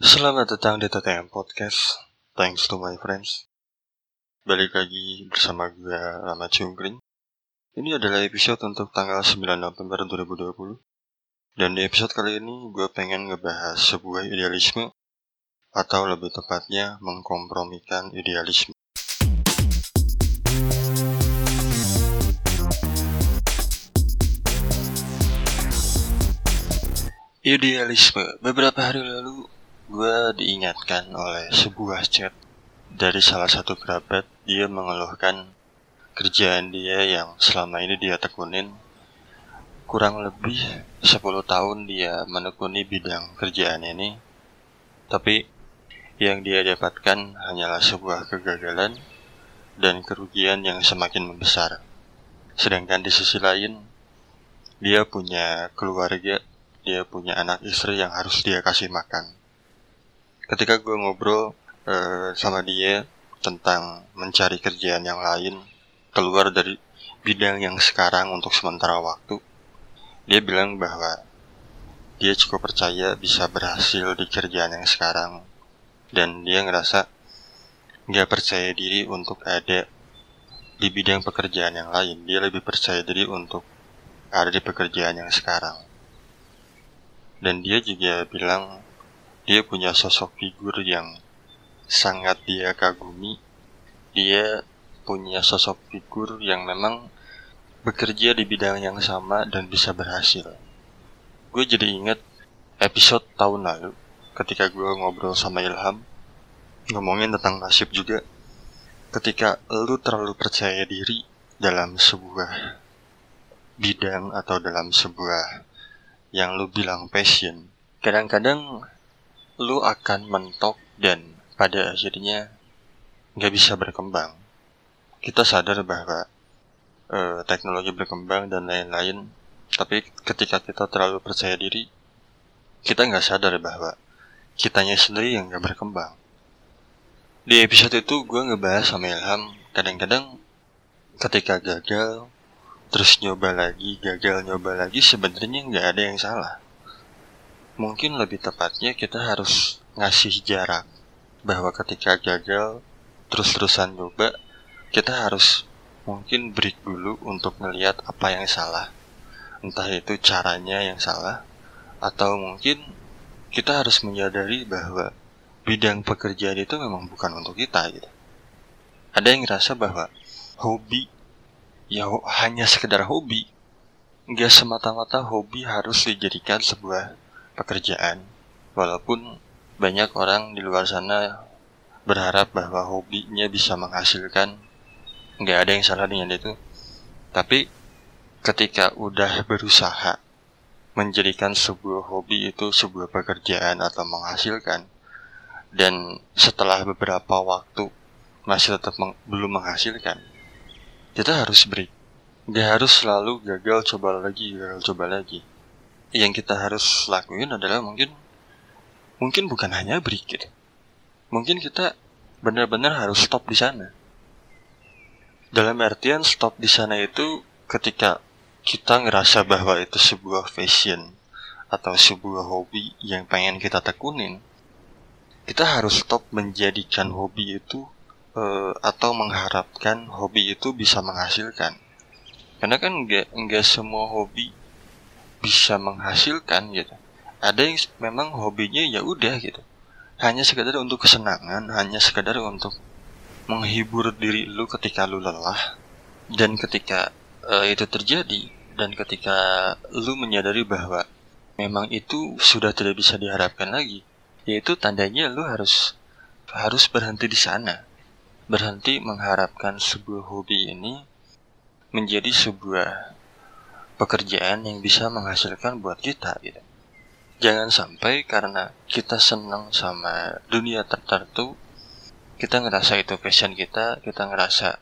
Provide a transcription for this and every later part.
Selamat datang di TTM Podcast. Thanks to my friends. Balik lagi bersama gue Rama Cungkring Ini adalah episode untuk tanggal 9 November 2020 Dan di episode kali ini gue pengen ngebahas sebuah idealisme Atau lebih tepatnya mengkompromikan idealisme. Idealisme. Beberapa hari lalu gue diingatkan oleh sebuah chat dari salah satu kerabat. Dia mengeluhkan kerjaan dia yang selama ini dia tekunin. Kurang lebih 10 tahun dia menekuni bidang kerjaan ini. Tapi yang dia dapatkan hanyalah sebuah kegagalan dan kerugian yang semakin membesar. Sedangkan di sisi lain dia punya keluarga dia punya anak istri yang harus dia kasih makan. Ketika gue ngobrol uh, sama dia tentang mencari kerjaan yang lain, keluar dari bidang yang sekarang untuk sementara waktu, dia bilang bahwa dia cukup percaya bisa berhasil di kerjaan yang sekarang, dan dia ngerasa nggak percaya diri untuk ada di bidang pekerjaan yang lain. Dia lebih percaya diri untuk ada di pekerjaan yang sekarang dan dia juga bilang dia punya sosok figur yang sangat dia kagumi. Dia punya sosok figur yang memang bekerja di bidang yang sama dan bisa berhasil. Gue jadi inget episode tahun lalu ketika gue ngobrol sama Ilham ngomongin tentang nasib juga. Ketika lu terlalu percaya diri dalam sebuah bidang atau dalam sebuah yang lu bilang passion, kadang-kadang lu akan mentok dan pada akhirnya nggak bisa berkembang. Kita sadar bahwa uh, teknologi berkembang dan lain-lain, tapi ketika kita terlalu percaya diri, kita nggak sadar bahwa kitanya sendiri yang nggak berkembang. Di episode itu gue ngebahas sama Ilham, kadang-kadang ketika gagal, terus nyoba lagi, gagal nyoba lagi, sebenarnya nggak ada yang salah. Mungkin lebih tepatnya kita harus ngasih jarak bahwa ketika gagal terus-terusan nyoba, kita harus mungkin break dulu untuk melihat apa yang salah. Entah itu caranya yang salah, atau mungkin kita harus menyadari bahwa bidang pekerjaan itu memang bukan untuk kita gitu. Ada yang ngerasa bahwa hobi ya hanya sekedar hobi. Nggak semata-mata hobi harus dijadikan sebuah pekerjaan. Walaupun banyak orang di luar sana berharap bahwa hobinya bisa menghasilkan. Nggak ada yang salah dengan itu. Tapi ketika udah berusaha menjadikan sebuah hobi itu sebuah pekerjaan atau menghasilkan, dan setelah beberapa waktu masih tetap meng belum menghasilkan, kita harus break Gak harus selalu gagal coba lagi gagal coba lagi yang kita harus lakuin adalah mungkin mungkin bukan hanya gitu mungkin kita benar-benar harus stop di sana dalam artian stop di sana itu ketika kita ngerasa bahwa itu sebuah fashion atau sebuah hobi yang pengen kita tekunin kita harus stop menjadikan hobi itu uh, atau mengharapkan hobi itu bisa menghasilkan. Karena kan nggak nggak semua hobi bisa menghasilkan gitu. Ada yang memang hobinya ya udah gitu. Hanya sekedar untuk kesenangan, hanya sekedar untuk menghibur diri lu ketika lu lelah dan ketika uh, itu terjadi dan ketika lu menyadari bahwa memang itu sudah tidak bisa diharapkan lagi, yaitu tandanya lu harus harus berhenti di sana berhenti mengharapkan sebuah hobi ini menjadi sebuah pekerjaan yang bisa menghasilkan buat kita gitu. Jangan sampai karena kita senang sama dunia tertentu, kita ngerasa itu passion kita, kita ngerasa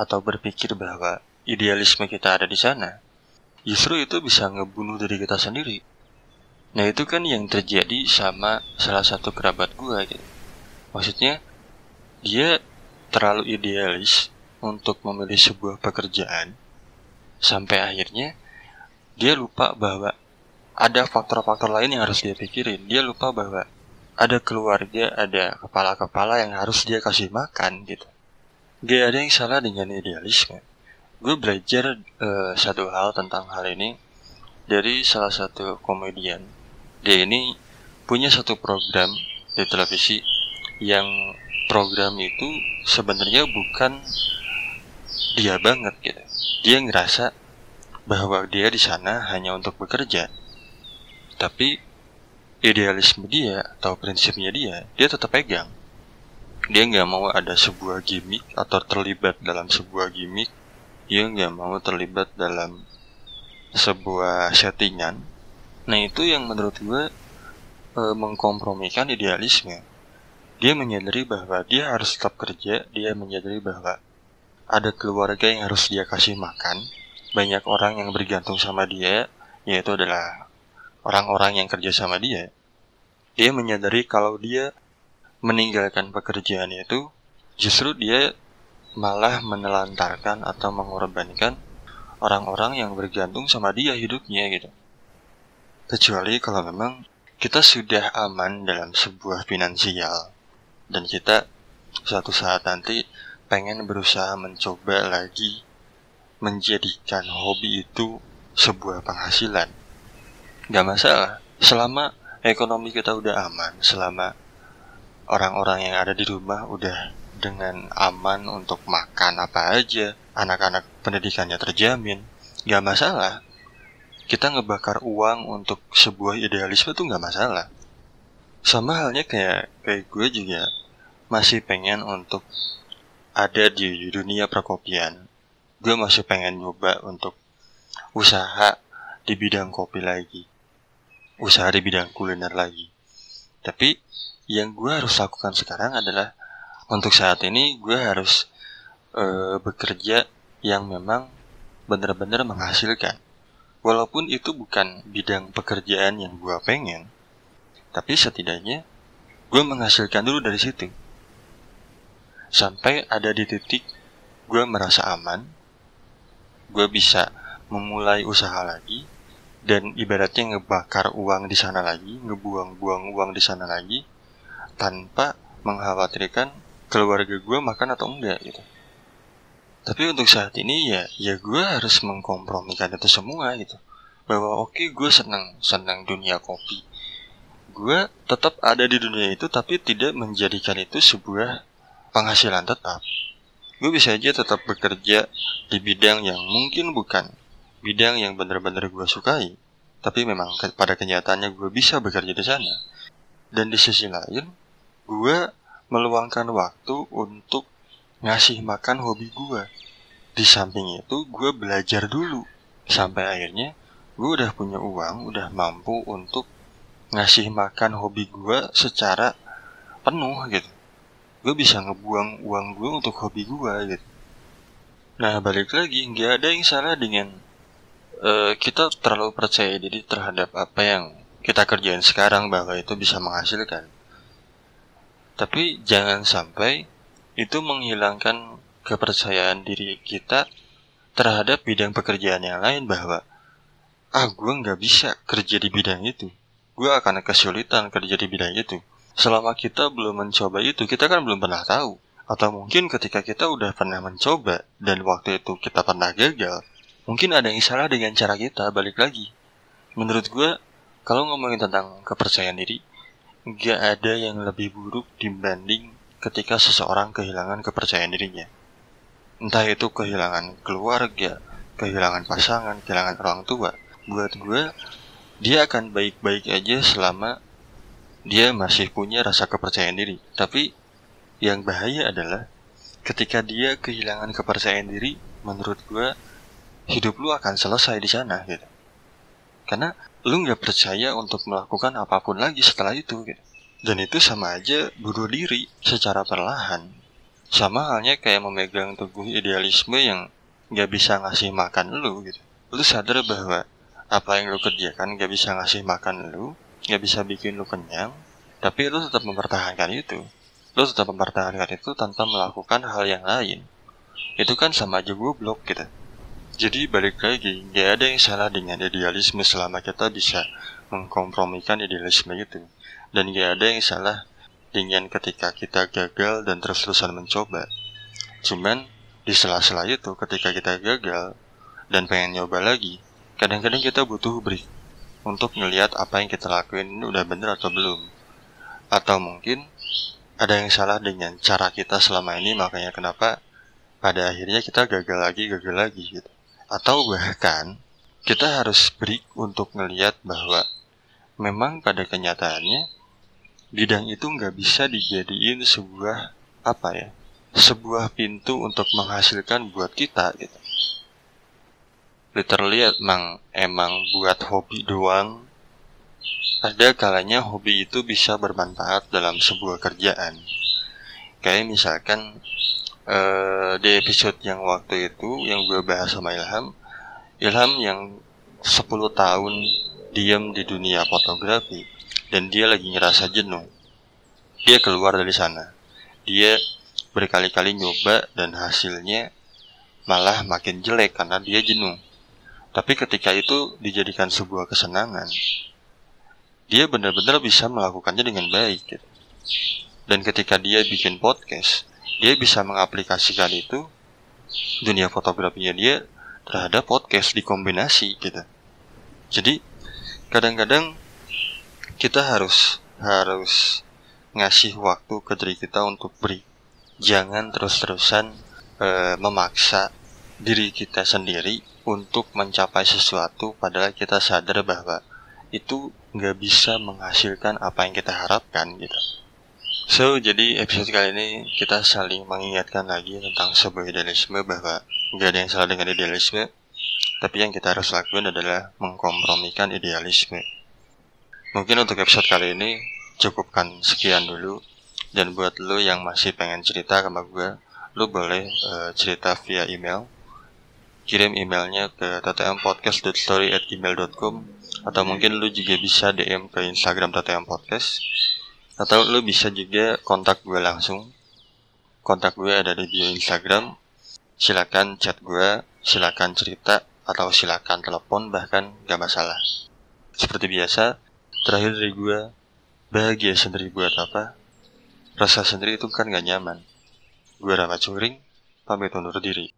atau berpikir bahwa idealisme kita ada di sana. Justru itu bisa ngebunuh diri kita sendiri. Nah itu kan yang terjadi sama salah satu kerabat gue gitu. Maksudnya dia terlalu idealis untuk memilih sebuah pekerjaan sampai akhirnya dia lupa bahwa ada faktor-faktor lain yang harus dia pikirin. Dia lupa bahwa ada keluarga, ada kepala-kepala yang harus dia kasih makan gitu. Gak ada yang salah dengan idealisme. Gue belajar uh, satu hal tentang hal ini dari salah satu komedian. Dia ini punya satu program di televisi yang program itu sebenarnya bukan dia banget gitu. Dia ngerasa bahwa dia di sana hanya untuk bekerja. Tapi idealisme dia atau prinsipnya dia, dia tetap pegang. Dia nggak mau ada sebuah gimmick atau terlibat dalam sebuah gimmick. Dia nggak mau terlibat dalam sebuah settingan. Nah itu yang menurut gue e, mengkompromikan idealisme. Dia menyadari bahwa dia harus tetap kerja. Dia menyadari bahwa ada keluarga yang harus dia kasih makan. Banyak orang yang bergantung sama dia, yaitu adalah orang-orang yang kerja sama dia, dia menyadari kalau dia meninggalkan pekerjaan itu, justru dia malah menelantarkan atau mengorbankan orang-orang yang bergantung sama dia hidupnya gitu. Kecuali kalau memang kita sudah aman dalam sebuah finansial dan kita suatu saat nanti pengen berusaha mencoba lagi menjadikan hobi itu sebuah penghasilan. Nggak masalah. Selama ekonomi kita udah aman selama orang-orang yang ada di rumah udah dengan aman untuk makan apa aja anak-anak pendidikannya terjamin nggak masalah. Kita ngebakar uang untuk sebuah idealisme tuh nggak masalah. Sama halnya kayak kayak gue juga masih pengen untuk ada di dunia perkopian gue masih pengen nyoba untuk usaha di bidang kopi lagi usaha di bidang kuliner lagi. Tapi yang gue harus lakukan sekarang adalah untuk saat ini gue harus uh, bekerja yang memang benar-benar menghasilkan. Walaupun itu bukan bidang pekerjaan yang gue pengen, tapi setidaknya gue menghasilkan dulu dari situ. Sampai ada di titik gue merasa aman, gue bisa memulai usaha lagi, dan ibaratnya ngebakar uang di sana lagi, ngebuang-buang uang di sana lagi, tanpa mengkhawatirkan keluarga gue makan atau enggak gitu. Tapi untuk saat ini ya, ya gue harus mengkompromikan itu semua gitu. Bahwa oke okay, gue senang, senang dunia kopi. Gue tetap ada di dunia itu tapi tidak menjadikan itu sebuah penghasilan tetap. Gue bisa aja tetap bekerja di bidang yang mungkin bukan bidang yang benar-benar gue sukai, tapi memang ke pada kenyataannya gue bisa bekerja di sana. Dan di sisi lain, gue meluangkan waktu untuk ngasih makan hobi gue. Di samping itu, gue belajar dulu. Sampai akhirnya, gue udah punya uang, udah mampu untuk ngasih makan hobi gue secara penuh gitu. Gue bisa ngebuang uang gue untuk hobi gue gitu. Nah balik lagi, nggak ada yang salah dengan uh, kita terlalu percaya diri terhadap apa yang kita kerjain sekarang bahwa itu bisa menghasilkan. Tapi jangan sampai itu menghilangkan kepercayaan diri kita terhadap bidang pekerjaan yang lain bahwa ah gue nggak bisa kerja di bidang itu gue akan kesulitan kerja di bidang itu selama kita belum mencoba itu kita kan belum pernah tahu. Atau mungkin ketika kita udah pernah mencoba dan waktu itu kita pernah gagal mungkin ada yang salah dengan cara kita balik lagi. Menurut gue kalau ngomongin tentang kepercayaan diri gak ada yang lebih buruk dibanding ketika seseorang kehilangan kepercayaan dirinya. Entah itu kehilangan keluarga kehilangan pasangan kehilangan orang tua. Buat gue dia akan baik-baik aja selama dia masih punya rasa kepercayaan diri tapi yang bahaya adalah ketika dia kehilangan kepercayaan diri menurut gue hidup lu akan selesai di sana gitu. Karena lu nggak percaya untuk melakukan apa pun lagi setelah itu gitu. Dan itu sama aja bunuh diri secara perlahan. Sama halnya kayak memegang teguh idealisme yang nggak bisa ngasih makan lu gitu. Lu sadar bahwa apa yang lu kerjakan nggak bisa ngasih makan lu, nggak bisa bikin lu kenyang, tapi lu tetap mempertahankan itu. Lu tetap mempertahankan itu tanpa melakukan hal yang lain. Itu kan sama aja goblok gitu. Jadi balik lagi, nggak ada yang salah dengan idealisme selama kita bisa mengkompromikan idealisme itu. Dan gak ada yang salah dengan ketika kita gagal dan terus-terusan mencoba. Cuman di sela-sela itu ketika kita gagal dan pengen nyoba lagi, kadang-kadang kita butuh break untuk ngelihat apa yang kita lakuin ini udah bener atau belum. Atau mungkin ada yang salah dengan cara kita selama ini makanya kenapa pada akhirnya kita gagal lagi, gagal lagi gitu. Atau bahkan kita harus break untuk ngelihat bahwa memang pada kenyataannya bidang itu nggak bisa dijadiin sebuah apa ya sebuah pintu untuk menghasilkan buat kita gitu literally emang emang buat hobi doang ada kalanya hobi itu bisa bermanfaat dalam sebuah kerjaan kayak misalkan uh, di episode yang waktu itu yang gue bahas sama Ilham Ilham yang 10 tahun diam di dunia fotografi dan dia lagi ngerasa jenuh. Dia keluar dari sana. Dia berkali-kali nyoba dan hasilnya malah makin jelek karena dia jenuh. Tapi ketika itu dijadikan sebuah kesenangan, dia benar-benar bisa melakukannya dengan baik. Gitu. Dan ketika dia bikin podcast, dia bisa mengaplikasikan itu dunia fotografinya dia terhadap podcast dikombinasi gitu. Jadi kadang-kadang kita harus harus ngasih waktu ke diri kita untuk beri jangan terus-terusan e, memaksa diri kita sendiri untuk mencapai sesuatu padahal kita sadar bahwa itu nggak bisa menghasilkan apa yang kita harapkan gitu. So, jadi episode kali ini kita saling mengingatkan lagi tentang sebuah idealisme bahwa nggak ada yang salah dengan idealisme, tapi yang kita harus lakukan adalah mengkompromikan idealisme. Mungkin untuk episode kali ini cukupkan sekian dulu. Dan buat lo yang masih pengen cerita sama gue, lo boleh uh, cerita via email. Kirim emailnya ke ttmpodcast.story@gmail.com atau mungkin lo juga bisa DM ke Instagram ttmpodcast atau lo bisa juga kontak gue langsung. Kontak gue ada di bio Instagram. Silakan chat gue, silakan cerita atau silakan telepon bahkan gak masalah. Seperti biasa, Terakhir dari gue, bahagia sendiri buat apa? Rasa sendiri itu kan gak nyaman. Gue Rama Curing, pamit undur diri.